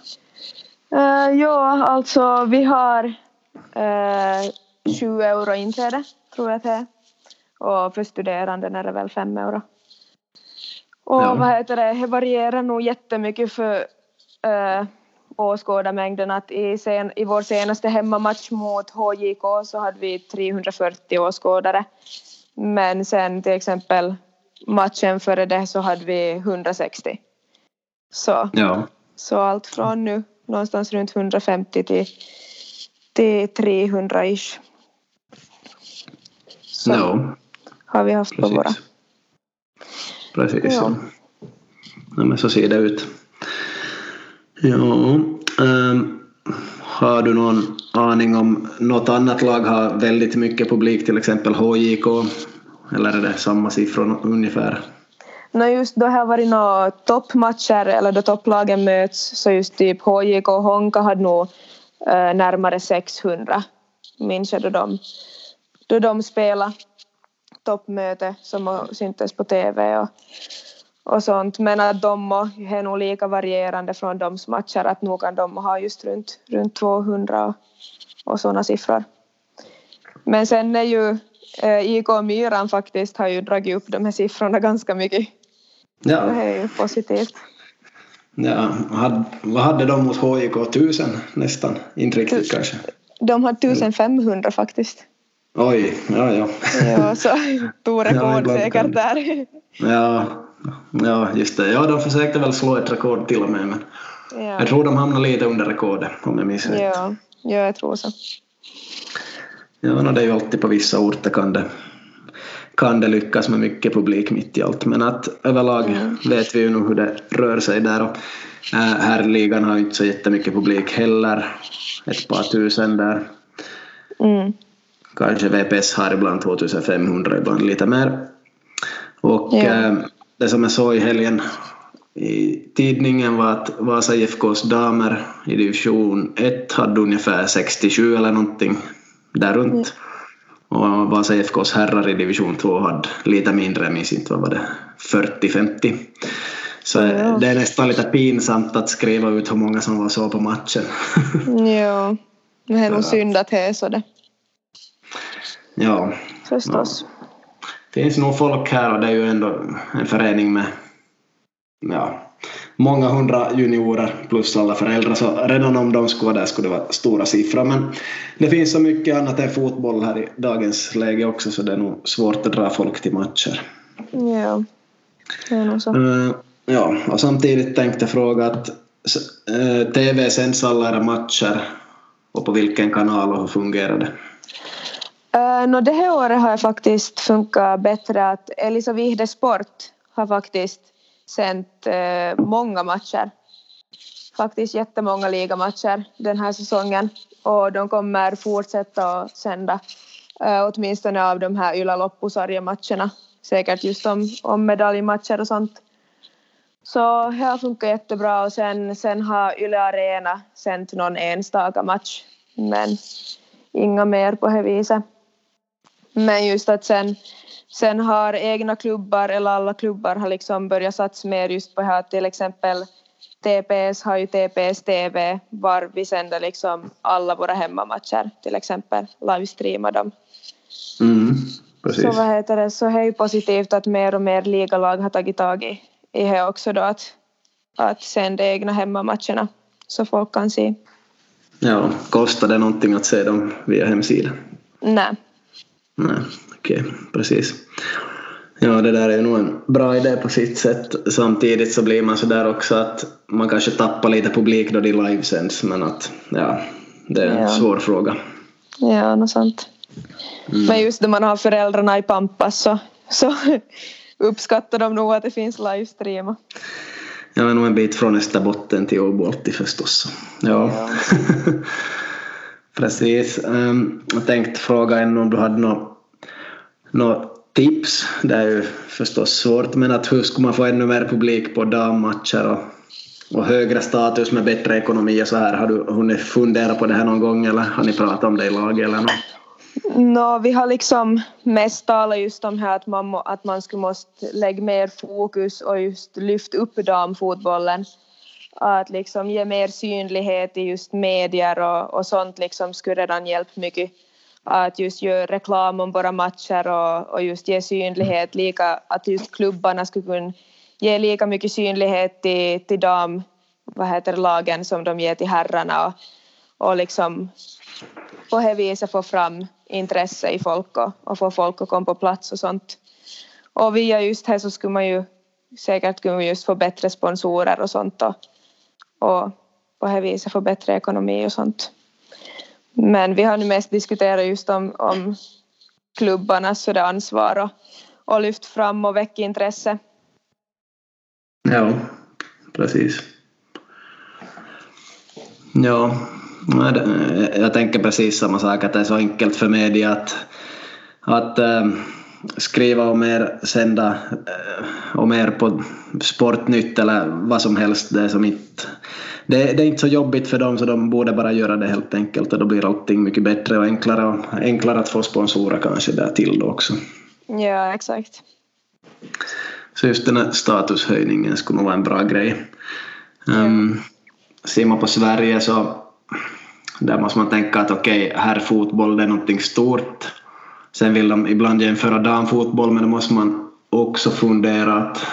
Uh, ja, alltså vi har uh, 20 euro inträde tror jag det är och för studerande är det väl fem euro. Och ja. vad heter det, det varierar nog jättemycket för äh, åskådarmängden att i, sen, i vår senaste hemmamatch mot HJK så hade vi 340 åskådare. Men sen till exempel matchen före det så hade vi 160. Så, ja. så allt från nu någonstans runt 150 till, till 300 ish. Så. No har vi haft Precis. på våra. Precis, ja. ja. men så ser det ut. Ja, um, har du någon aning om något annat lag har väldigt mycket publik, till exempel HJK? Eller är det samma siffror ungefär? No just då har varit några toppmatcher eller då topplagen möts så just typ HJK och Honka hade nog äh, närmare 600 minns jag då de, då de spelade toppmöte som syntes på TV och, och sånt. Men att de är nog lika varierande från de matcher att nog kan de ha just runt, runt 200 och, och sådana siffror. Men sen är ju eh, IK Myran faktiskt har ju dragit upp de här siffrorna ganska mycket. Ja. Det är ju positivt. Ja, vad hade de mot HIK? Tusen nästan? Inte riktigt kanske? De hade 1500 faktiskt. Oj, ja ja. ja, så tog rekord ja, säkert där. Ja, ja, just det. Ja, de försökte väl slå ett rekord till och med men ja. jag tror de hamnade lite under rekordet om jag minns rätt. Ja, ja, jag tror så. Ja, no, det är ju alltid på vissa orter kan det, kan det lyckas med mycket publik mitt i allt men att överlag mm. vet vi ju nu hur det rör sig där och äh, här ligan har ju inte så jättemycket publik heller. Ett par tusen där. Mm. Kanske VPS har ibland 2500, ibland lite mer. Och ja. eh, det som jag såg i helgen i tidningen var att Vasa IFKs damer i division 1 hade ungefär 67 eller någonting där runt. Ja. Och Vasa IFKs herrar i division 2 hade lite mindre, jag minns inte vad var det, 40-50. Så ja. det är nästan lite pinsamt att skriva ut hur många som var så på matchen. ja, det är nog synd att det är så det. Ja. Förstås. Ja. Det finns nog folk här och det är ju ändå en förening med ja, många hundra juniorer plus alla föräldrar så redan om de skulle vara där skulle det vara stora siffror men det finns så mycket annat än fotboll här i dagens läge också så det är nog svårt att dra folk till matcher. Ja, det är nog så. Uh, ja, och samtidigt tänkte jag fråga att eh, TV sänds alla era matcher och på vilken kanal och hur fungerar det? Uh, no, det här året har jag faktiskt funkat bättre att Elisa Vihde Sport har faktiskt sänt uh, många matcher faktiskt jättemånga ligamatcher den här säsongen och de kommer fortsätta att sända uh, åtminstone av de här Ylä loppusarjematcherna säkert just om, om medaljmatcher och sånt. Så det har funkat jättebra och sen, sen har Yle Arena sänt någon enstaka match men inga mer på det viset. Men just att sen, sen har egna klubbar eller alla klubbar har liksom börjat satsa mer just på här till exempel TPS har ju TPS TV var vi sänder liksom alla våra hemmamatcher till exempel livestreamar dem. Mm. Så vad heter det, så det är ju positivt att mer och mer ligalag har tagit tag i, i det också då att, att sända egna hemmamatcherna så folk kan se. Ja, kostar det någonting att se dem via hemsidan? Nej. Nej, okej, okay, precis. Ja, det där är nog en bra idé på sitt sätt. Samtidigt så blir man så där också att man kanske tappar lite publik då det livesänds, men att ja, det är en ja. svår fråga. Ja, något sant. Mm. Men just när man har föräldrarna i Pampas så, så uppskattar de nog att det finns livestreama. Ja, men en bit från Österbotten till Åbolti förstås. Ja. ja. Precis. Um, jag tänkte fråga en om du hade något nå tips. Det är ju förstås svårt, men att hur ska man få ännu mer publik på dammatcher och, och högre status med bättre ekonomi och så här? Har du hunnit fundera på det här någon gång eller har ni pratat om det i laget eller något? No, vi har liksom mest talat just om här att man, må, att man skulle måste lägga mer fokus och just lyfta upp damfotbollen. Att liksom ge mer synlighet i just medier och, och sånt liksom skulle redan hjälpt mycket. Att just göra reklam om våra matcher och, och just ge synlighet, lika, att just klubbarna skulle kunna ge lika mycket synlighet till, till dam, vad heter lagen som de ger till herrarna och, och liksom på det viset få fram intresse i folk och, och få folk att komma på plats och sånt. Och via just det så skulle man ju säkert kunna just få bättre sponsorer och sånt och, och på det viset få bättre ekonomi och sånt. Men vi har nu mest diskuterat just om, om klubbarnas ansvar och, och lyft fram och väcka intresse. Ja, precis. Ja, jag tänker precis samma sak, att det är så enkelt för media att, att ehm, skriva om er, sända äh, om er på Sportnytt eller vad som helst. Det är, som inte, det, det, är inte så jobbigt för dem så de borde bara göra det helt enkelt och då blir allting mycket bättre och enklare och enklare att få sponsorer kanske där till då också. Ja, exakt. Så just den här statushöjningen skulle nog vara en bra grej. Um, ser man på Sverige så där måste man tänka att okej, okay, här fotboll det är någonting stort. Sen vill de ibland jämföra damfotboll men då måste man också fundera att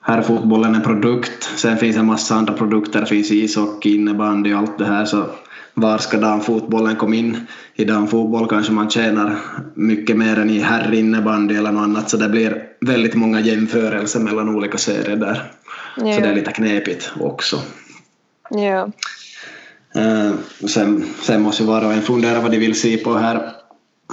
herrfotbollen är en produkt. Sen finns en massa andra produkter, det finns ishockey, innebandy och allt det här. Så var ska damfotbollen komma in? I damfotboll kanske man tjänar mycket mer än i herrinnebandy eller något annat så det blir väldigt många jämförelser mellan olika serier där. Ja. Så det är lite knepigt också. Ja. Uh, sen, sen måste ju var och en fundera vad de vill se på här.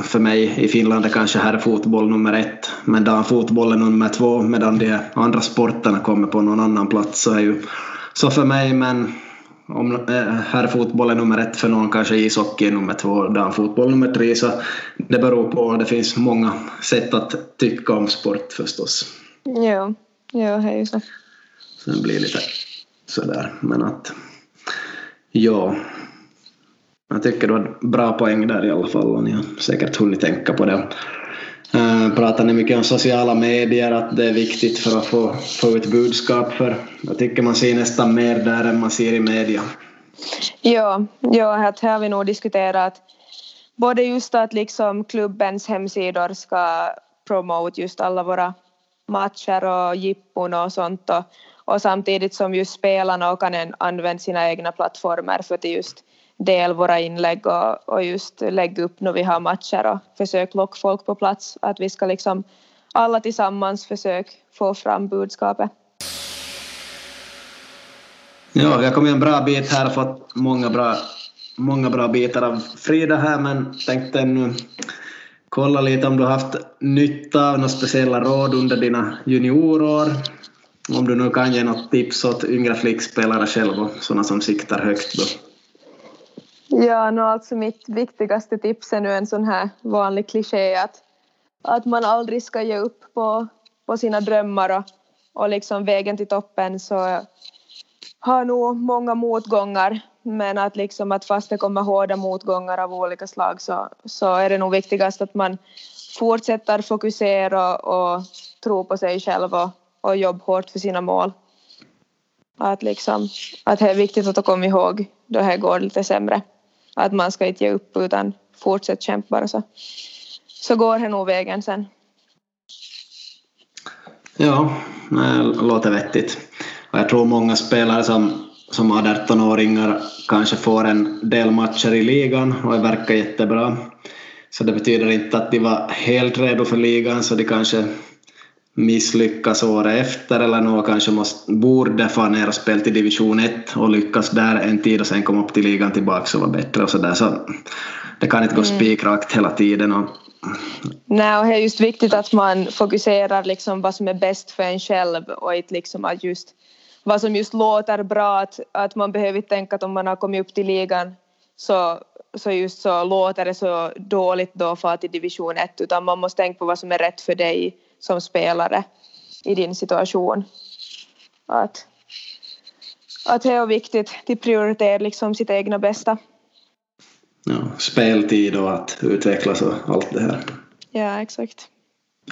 För mig i Finland är kanske här fotboll nummer ett, men damfotboll är nummer två, medan de andra sporterna kommer på någon annan plats. Så är ju så för mig, men om eh, herrfotboll är nummer ett för någon, kanske ishockey är nummer två, damfotboll nummer tre. Så det beror på, det finns många sätt att tycka om sport förstås. Ja, ja det är ju så. Det blir lite sådär, men att Ja. Jag tycker du har bra poäng där i alla fall och ni har säkert hunnit tänka på det. Uh, pratar ni mycket om sociala medier, att det är viktigt för att få, få ut budskap? För jag tycker man ser nästan mer där än man ser i media. Ja, ja här har vi nog diskuterat både just att liksom klubbens hemsidor ska promote just alla våra matcher och jippon och sånt och och samtidigt som just spelarna och kan använda sina egna plattformar för att just del våra inlägg och, och just lägga upp när vi har matcher och försöka locka folk på plats. Att vi ska liksom alla tillsammans försöka få fram budskapet. Ja, vi har kommit en bra bit här och fått många bra, många bra bitar av Frida här men tänkte nu kolla lite om du har haft nytta av några speciella råd under dina juniorår om du nu kan ge något tips åt yngre flickspelare själv och sådana som siktar högt då? Ja, no, alltså mitt viktigaste tips är nu en sån här vanlig kliché att, att man aldrig ska ge upp på, på sina drömmar och, och liksom vägen till toppen så har nog många motgångar men att, liksom att fast det kommer hårda motgångar av olika slag så, så är det nog viktigast att man fortsätter fokusera och, och tro på sig själv och, och jobba hårt för sina mål. Att, liksom, att det är viktigt att komma ihåg då det går lite sämre. Att man ska inte ge upp utan fortsätta kämpa bara så, så går det nog vägen sen. Ja, det låter vettigt. Och jag tror många spelare som, som 18-åringar kanske får en del matcher i ligan och det verkar jättebra. Så det betyder inte att de var helt redo för ligan så de kanske misslyckas året efter eller något kanske måste, borde få ner och spela till division 1 och lyckas där en tid och sen komma upp till ligan tillbaka och vara bättre och sådär. Så det kan inte gå mm. spikrakt hela tiden. Och... Nej, och det är just viktigt att man fokuserar liksom vad som är bäst för en själv och inte liksom att just vad som just låter bra, att, att man behöver tänka att om man har kommit upp till ligan så, så just så låter det så dåligt då för att i division 1 utan man måste tänka på vad som är rätt för dig som spelare i din situation. Att, att det är viktigt att prioritera liksom sitt egna bästa. Ja, speltid och att utvecklas och allt det här. Ja, exakt.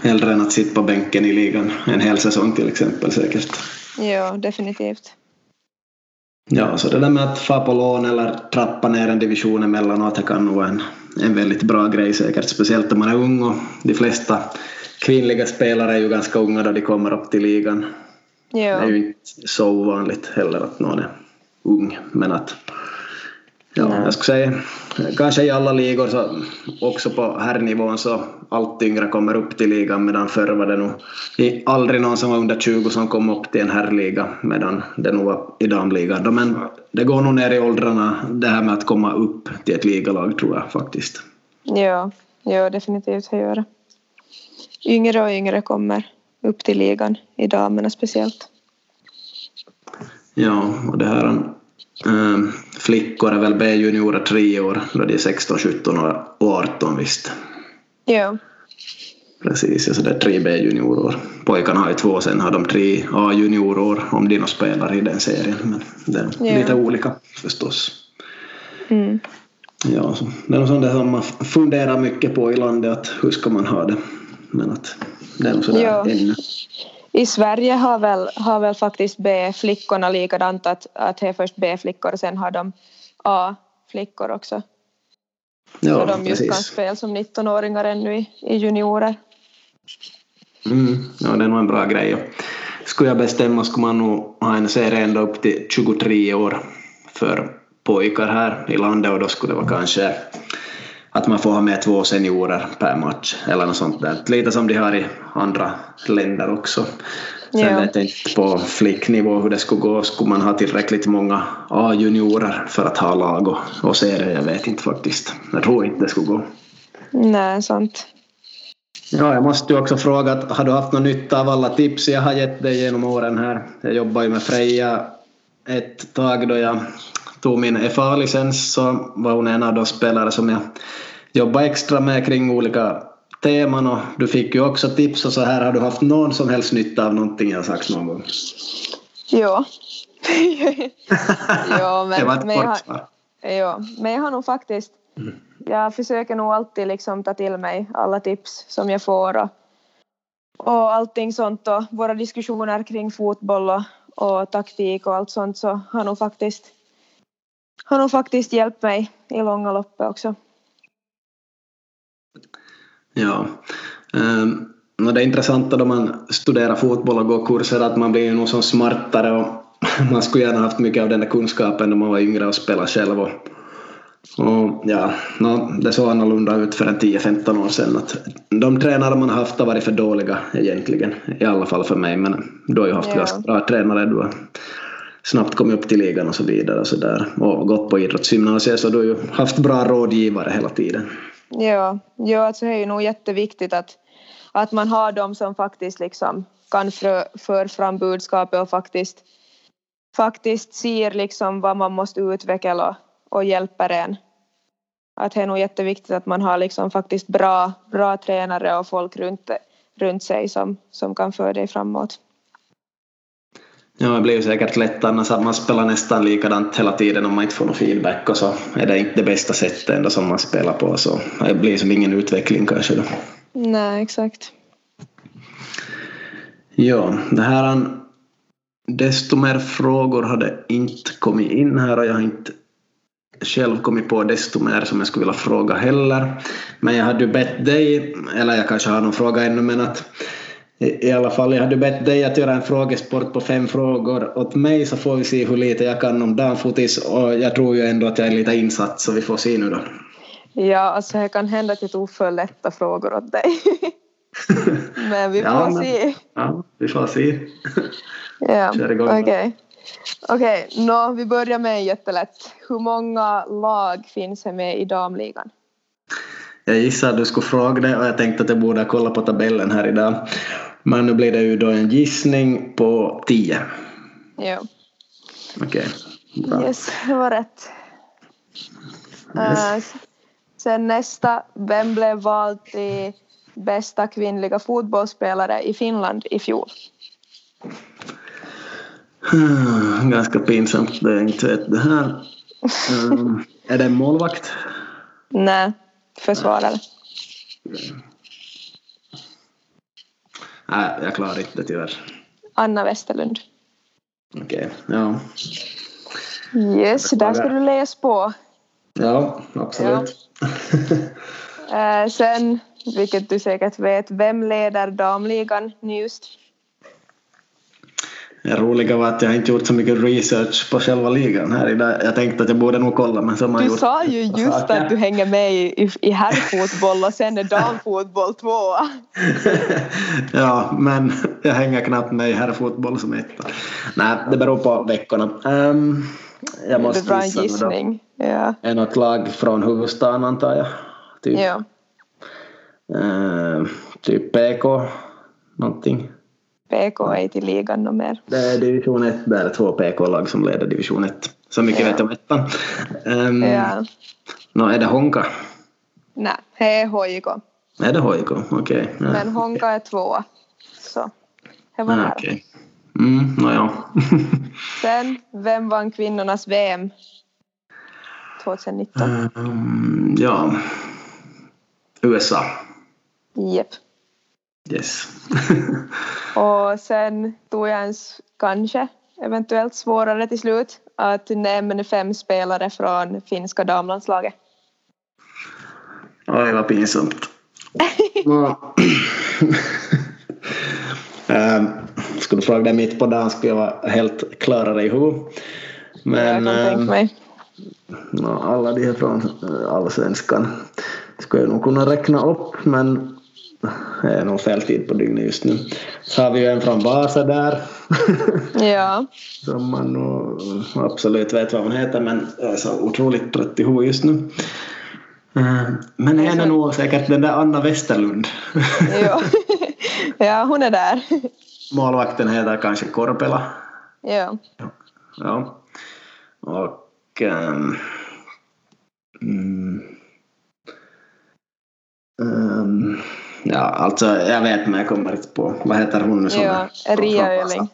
Hellre än att sitta på bänken i ligan en hel säsong till exempel säkert. Ja, definitivt. Ja, så det där med att få på lån eller trappa ner en division emellanåt det kan nog vara en, en väldigt bra grej säkert, speciellt om man är ung och de flesta kvinnliga spelare är ju ganska unga då de kommer upp till ligan. Ja. Det är ju inte så ovanligt heller att någon är ung, men att Ja, jag skulle säga kanske i alla ligor så också på herrnivån så allt yngre kommer upp till ligan medan förr var det nog aldrig någon som var under 20 som kom upp till en herrliga medan det nog var i damligan. Men det går nog ner i åldrarna det här med att komma upp till ett ligalag tror jag faktiskt. Ja, ja definitivt det gör det. Yngre och yngre kommer upp till ligan i damerna speciellt. Ja, och det här Um, flickor är väl B-juniorer tre år, då de är 16, 17 och 18 visst. Ja. Precis, så det är tre B-juniorår. Pojkarna har ju två, sen har de tre A-juniorår om de spelar i den serien. Men det är ja. lite olika förstås. Mm. Ja, så det är något sånt som man funderar mycket på i landet, att hur ska man ha det? Men att det är nog sådär ja. ännu i Sverige har väl, har väl faktiskt B-flickorna likadant att, att det är först B-flickor och sen har de A-flickor också. Ja, så de just kan spela som 19-åringar ännu i, i juniorer. Mm, ja, det är nog en bra grej. Skulle jag bestämma skulle man nog ha en serie ända upp till 23 år för pojkar här i landet och då skulle det vara kanske att man får ha med två seniorer per match eller något sånt där. Lite som de har i andra länder också. Sen ja. vet jag inte på flicknivå hur det skulle gå. Skulle man ha tillräckligt många A-juniorer för att ha lag och, och serier? Jag vet inte faktiskt. Jag tror inte det skulle gå. Nej, sant. Ja, jag måste ju också fråga, har du haft någon nytta av alla tips jag har gett dig genom åren här? Jag jobbar ju med Freja ett tag då jag tog min FA-licens så var hon en av de spelare som jag jobbade extra med kring olika teman och du fick ju också tips och så här. Har du haft någon som helst nytta av någonting jag sagt någon gång? Ja. ja, men, det var ett men, svar. Ja, men jag har nog faktiskt mm. jag försöker nog alltid liksom ta till mig alla tips som jag får och, och allting sånt och våra diskussioner kring fotboll och, och taktik och allt sånt så har nog faktiskt har nog faktiskt hjälpt mig i långa loppet också. Ja. Um, det är intressant då man studerar fotboll och går kurser att man blir ju nog som smartare och man skulle gärna haft mycket av den där kunskapen när man var yngre och spelade själv. Och, och ja, no, det såg annorlunda ut för en 10-15 år sedan. Att de tränare man haft har varit för dåliga egentligen, i alla fall för mig. Men du har ju haft ja. ganska bra tränare. Du har snabbt kommit upp till ligan och så vidare och så där. Och gått på idrottsgymnasiet så du har ju haft bra rådgivare hela tiden. Ja, ja alltså det är ju nog jätteviktigt att, att man har dem som faktiskt liksom kan föra fram budskapet och faktiskt, faktiskt ser liksom vad man måste utveckla och, och hjälper en. Att det är nog jätteviktigt att man har liksom faktiskt bra, bra tränare och folk runt, runt sig som, som kan föra dig framåt. Ja, det blir ju säkert lätt annars att man spelar nästan likadant hela tiden om man inte får någon feedback och så är det inte det bästa sättet ändå som man spelar på så det blir som ingen utveckling kanske då. Nej, exakt. Ja, det här desto mer frågor hade inte kommit in här och jag har inte själv kommit på desto mer som jag skulle vilja fråga heller. Men jag hade ju bett dig, eller jag kanske har någon fråga ännu, men att i alla fall, jag hade bett dig att göra en frågesport på fem frågor åt mig så får vi se hur lite jag kan om damfotis och jag tror ju ändå att jag är lite insatt så vi får se nu då. Ja, alltså det kan hända att jag tog för lätta frågor åt dig. men vi får ja, men, se. Ja, vi får se. ja, okej. Okay. Okej, okay, no, vi börjar med jättelätt. Hur många lag finns det med i damligan? Jag gissade att du skulle fråga det och jag tänkte att jag borde kolla på tabellen här idag. Men nu blir det ju då en gissning på 10. Ja. Okej. Okay. Yes, det var rätt. Yes. Uh, sen nästa, vem blev vald till bästa kvinnliga fotbollsspelare i Finland i fjol? Ganska pinsamt det jag inte vet det här. Um, är det en målvakt? Nej försvarare? Nej, jag klarar inte det tyvärr. Anna Westerlund. Okej, okay, ja. Yes, där ska du läsa på. Ja, absolut. Ja. uh, sen, vilket du säkert vet, vem leder damligan just? Det roliga var att jag inte gjort så mycket research på själva ligan här idag. Jag tänkte att jag borde nog kolla men så man Du gjort sa ju just saker. att du hänger med i, i herrfotboll och sen är damfotboll tvåa. ja, men jag hänger knappt med i herrfotboll som etta. Nej, det beror på veckorna. Um, jag måste det är en gissning. Ja. Är något lag från huvudstaden antar jag? Typ. Ja. Uh, typ PK, någonting. PK är inte i ligan något mer. Det är division 1, där är två PK-lag som leder division 1. Så mycket ja. vet jag om ettan. Um, ja. no, är det Honka? Nej, det är HJK. Är det HJK? Okej. Okay. Ja. Men Honka är tvåa. Så det var nära. Okay. Mm, no, ja. Sen, vem vann kvinnornas VM 2019? Um, ja, USA. Japp. Yes. och sen tog jag en kanske eventuellt svårare till slut att nämna fem spelare från finska damlandslaget. Oj, vad pinsamt. um, skulle du fråga dig mitt på dagen skulle jag vara helt klarare i huvudet. Men jag kan tänka ehm, mig. No, alla de här från eh, allsvenskan skulle jag nog kunna räkna upp men det är nog fel tid på dygnet just nu. Så har vi ju en från Vasa där. Ja. Som man nog absolut vet vad hon heter men jag är så otroligt trött i huvudet just nu. Eh, men en är nog säkert den där Anna Westerlund. ja. ja, hon är där. Målvakten heter kanske Korpela. Ja. Ja. Och um, um, Ja, alltså jag vet men jag kommer inte på. Vad heter hon nu som Ja, Ria Öling.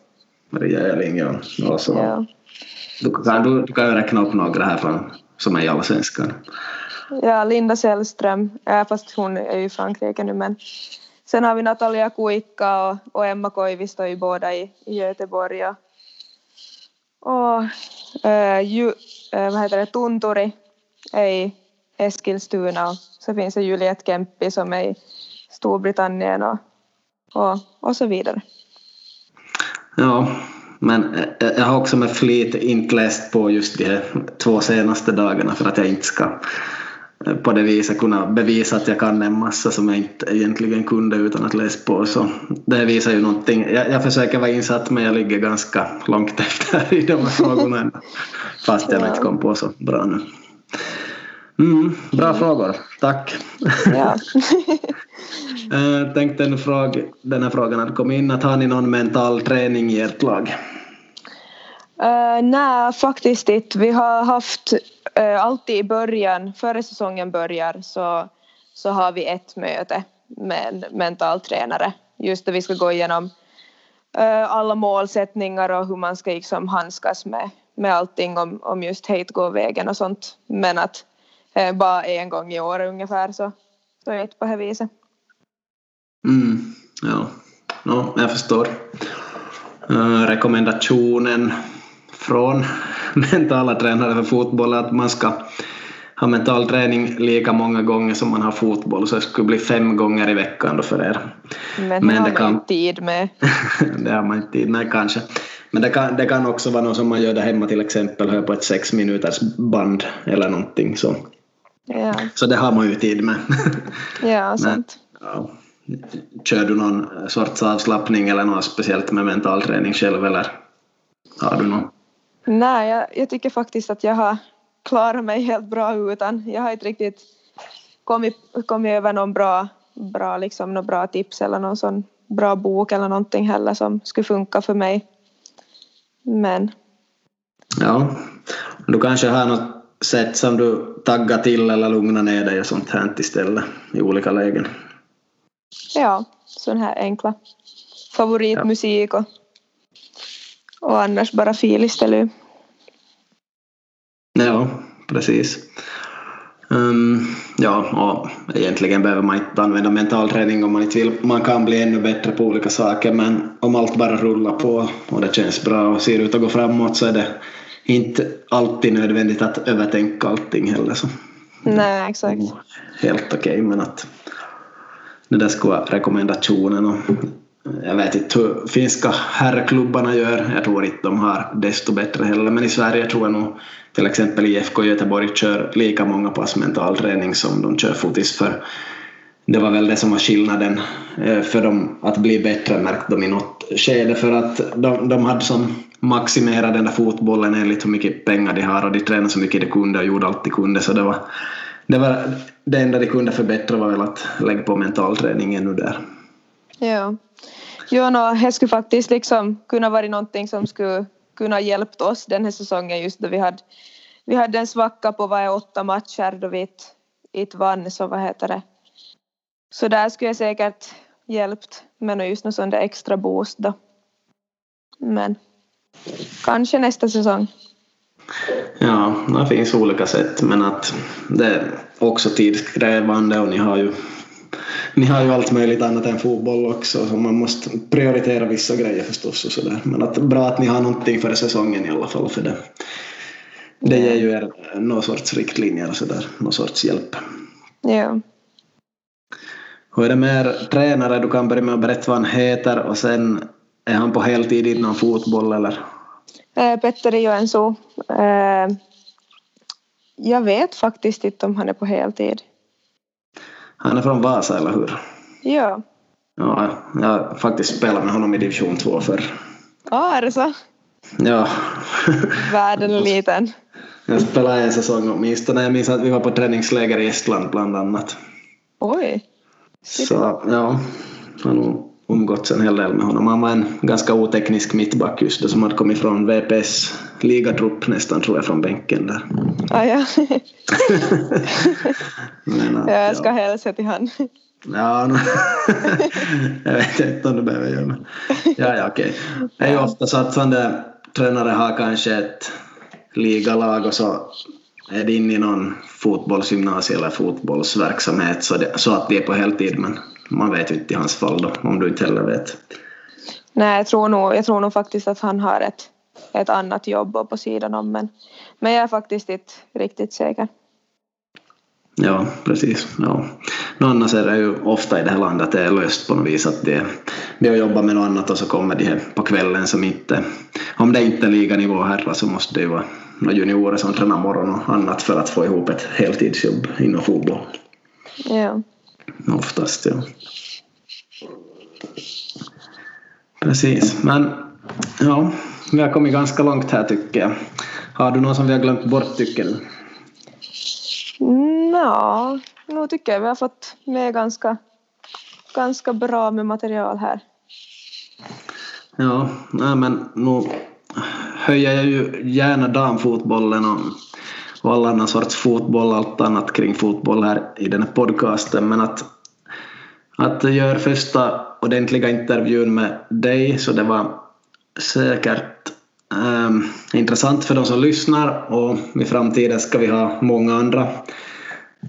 Ria Öling, ja. Och så, ja. Du, kan, du, du kan räkna upp några här från, som är i Allsvenskan. Ja, Linda Sällström, ja, fast hon är ju i Frankrike nu men sen har vi Natalia Kuikka och, och Emma Koivisto är båda i, i Göteborg och, och äh, ju, äh, vad heter det, Tunturi är i Eskilstuna och så finns det Juliette Kemppi som är i Storbritannien och, och, och så vidare. Ja, men jag har också med flit inte läst på just de här två senaste dagarna för att jag inte ska på det viset kunna bevisa att jag kan en massa som jag inte egentligen kunde utan att läsa på. Så det visar ju någonting. Jag, jag försöker vara insatt men jag ligger ganska långt efter i de här frågorna fast jag ja. inte kom på så bra nu. Mm, bra frågor, tack. Ja. Jag tänkte en fråga, den här frågan hade kommit in, att har ni någon mental träning i ert lag? Uh, nej, faktiskt inte. Vi har haft uh, alltid i början, före säsongen börjar, så, så har vi ett möte med en mental tränare. Just där vi ska gå igenom uh, alla målsättningar och hur man ska liksom handskas med, med allting om, om just hate går vägen och sånt. Men att uh, bara en gång i år ungefär så, så är det på det viset. Mm, ja, no, jag förstår. Uh, rekommendationen från mentala tränare för fotboll är att man ska ha mental träning lika många gånger som man har fotboll så det skulle bli fem gånger i veckan då för er. Men, Men det har man inte tid med. det har man inte tid med kanske. Men det kan, det kan också vara något som man gör där hemma till exempel, hör på ett sex minuters band eller någonting så. Ja. Så det har man ju tid med. ja, sant. Men, ja. Kör du någon sorts avslappning eller något speciellt med mental träning själv eller har du någon? Nej, jag, jag tycker faktiskt att jag har klarat mig helt bra utan. Jag har inte riktigt kommit, kommit över någon bra, bra, liksom, någon bra tips eller någon sån bra bok eller någonting heller som skulle funka för mig. Men. Ja, du kanske har något sätt som du taggar till eller lugnar ner dig och sånt här istället i olika lägen? Ja, sån här enkla favoritmusik och, och annars bara fil istället. Ja, precis. Um, ja, och egentligen behöver man inte använda mental träning om man inte vill. Man kan bli ännu bättre på olika saker men om allt bara rullar på och det känns bra och ser ut att gå framåt så är det inte alltid nödvändigt att övertänka allting heller. Så. Nej, exakt. Helt okej okay, men att det där skulle vara rekommendationen. Och jag vet inte hur finska herrklubbarna gör. Jag tror inte de har desto bättre heller. Men i Sverige tror jag nog till exempel IFK Göteborg kör lika många pass mental träning som de kör fotis för. Det var väl det som var skillnaden eh, för dem att bli bättre märkte de i något skede för att de, de hade som maximerat den där fotbollen enligt hur mycket pengar de har och de tränade så mycket de kunde och gjorde allt de kunde så det var det, var, det enda de kunde förbättra var väl att lägga på mental träning ännu där. Ja. Jo, no, det skulle faktiskt liksom kunna vara någonting som skulle kunna hjälpt oss den här säsongen just då vi hade, vi hade en svacka på varje åtta matcher då vi inte vann så vad heter det. Så där skulle jag säkert hjälpt med just någon sån där extra boost då. Men kanske nästa säsong. Ja, det finns olika sätt men att det är också tidskrävande och ni har ju ni har ju allt möjligt annat än fotboll också så man måste prioritera vissa grejer förstås och sådär. Men att, bra att ni har någonting för säsongen i alla fall för det. Det ger ju er någon sorts riktlinjer och sådär, någon sorts hjälp. Ja. Hur är det med er tränare? Du kan börja med att berätta vad han heter och sen är han på heltid inom fotboll eller? Äh, Petteri Joensuu. Äh, jag vet faktiskt inte om han är på heltid. Han är från Vasa, eller hur? Ja. Ja, jag har faktiskt spelat med honom i division 2 förr. Ja, är det så? Ja. Världen är liten. Jag spelade en säsong åtminstone. Jag minns att vi var på träningsläger i Estland bland annat. Oj. Så ja, jag har umgåtts en hel del med honom. Han var en ganska oteknisk mittback just då som hade kommit från VPS ligatrupp nästan tror jag från bänken där. Ah, ja. Men att, ja, jag ska ja. hälsa till han. Ja, no. jag vet inte om du behöver göra men ja, ja okej. Det är ju ofta så att sådana tränare har kanske ett ligalag och så är det inne i någon fotbollsgymnasie eller fotbollsverksamhet så, det, så att det är på heltid men man vet ju inte i hans fall då om du inte heller vet. Nej, jag tror nog, jag tror nog faktiskt att han har ett, ett annat jobb på sidan om men, men jag är faktiskt inte riktigt säker. Ja, precis. Ja. Nå, annars är det ju ofta i det här landet att det är löst på något vis att det, det är att jobba med något annat och så kommer de här på kvällen som inte, om det inte är liganivå herrar så måste det ju vara juniorer som tränar morgon och annat för att få ihop ett heltidsjobb inom fotboll. Ja. Oftast, ja. Precis, men ja, vi har kommit ganska långt här tycker jag. Har du någon som vi har glömt bort tycker du? Mm Ja, nu tycker jag vi har fått med ganska, ganska bra med material här. Ja, nej men nu höjer jag ju gärna damfotbollen och, och all annan sorts fotboll, allt annat kring fotboll här i den här podcasten, men att, att göra första ordentliga intervjun med dig, så det var säkert um, intressant för de som lyssnar. Och i framtiden ska vi ha många andra,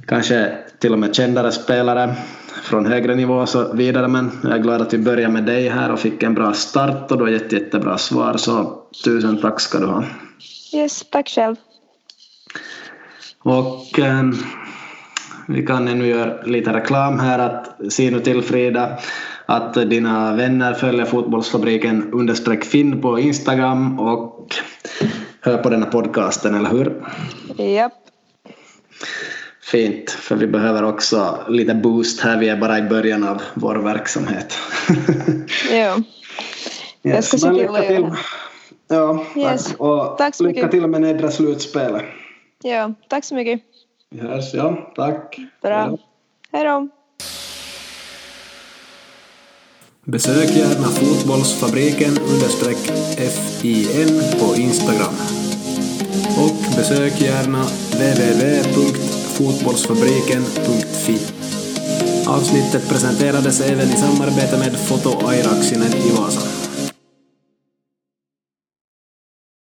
kanske till och med kändare spelare från högre nivå och så vidare men jag är glad att vi börjar med dig här och fick en bra start och du har gett jättebra svar så tusen tack ska du ha. Yes, tack själv. Och eh, vi kan ännu göra lite reklam här att se nu till Frida att dina vänner följer Fotbollsfabriken understreck Finn på Instagram och hör på den här podcasten, eller hur? Japp. Fint, för vi behöver också lite boost här. Vi är bara i början av vår verksamhet. ja. Jag ska se till att göra. Ja, yes. tack. Och tack så lycka mycket. till med nedre slutspelet. Ja, tack så mycket. Vi hörs, ja. Tack. Bra. Hej då. Besök gärna fotbollsfabriken understreck FIN på Instagram. Och besök gärna Fotbollsfabriken.fi Avsnittet presenterades även i samarbete med Foto Airaksinen i Vasa.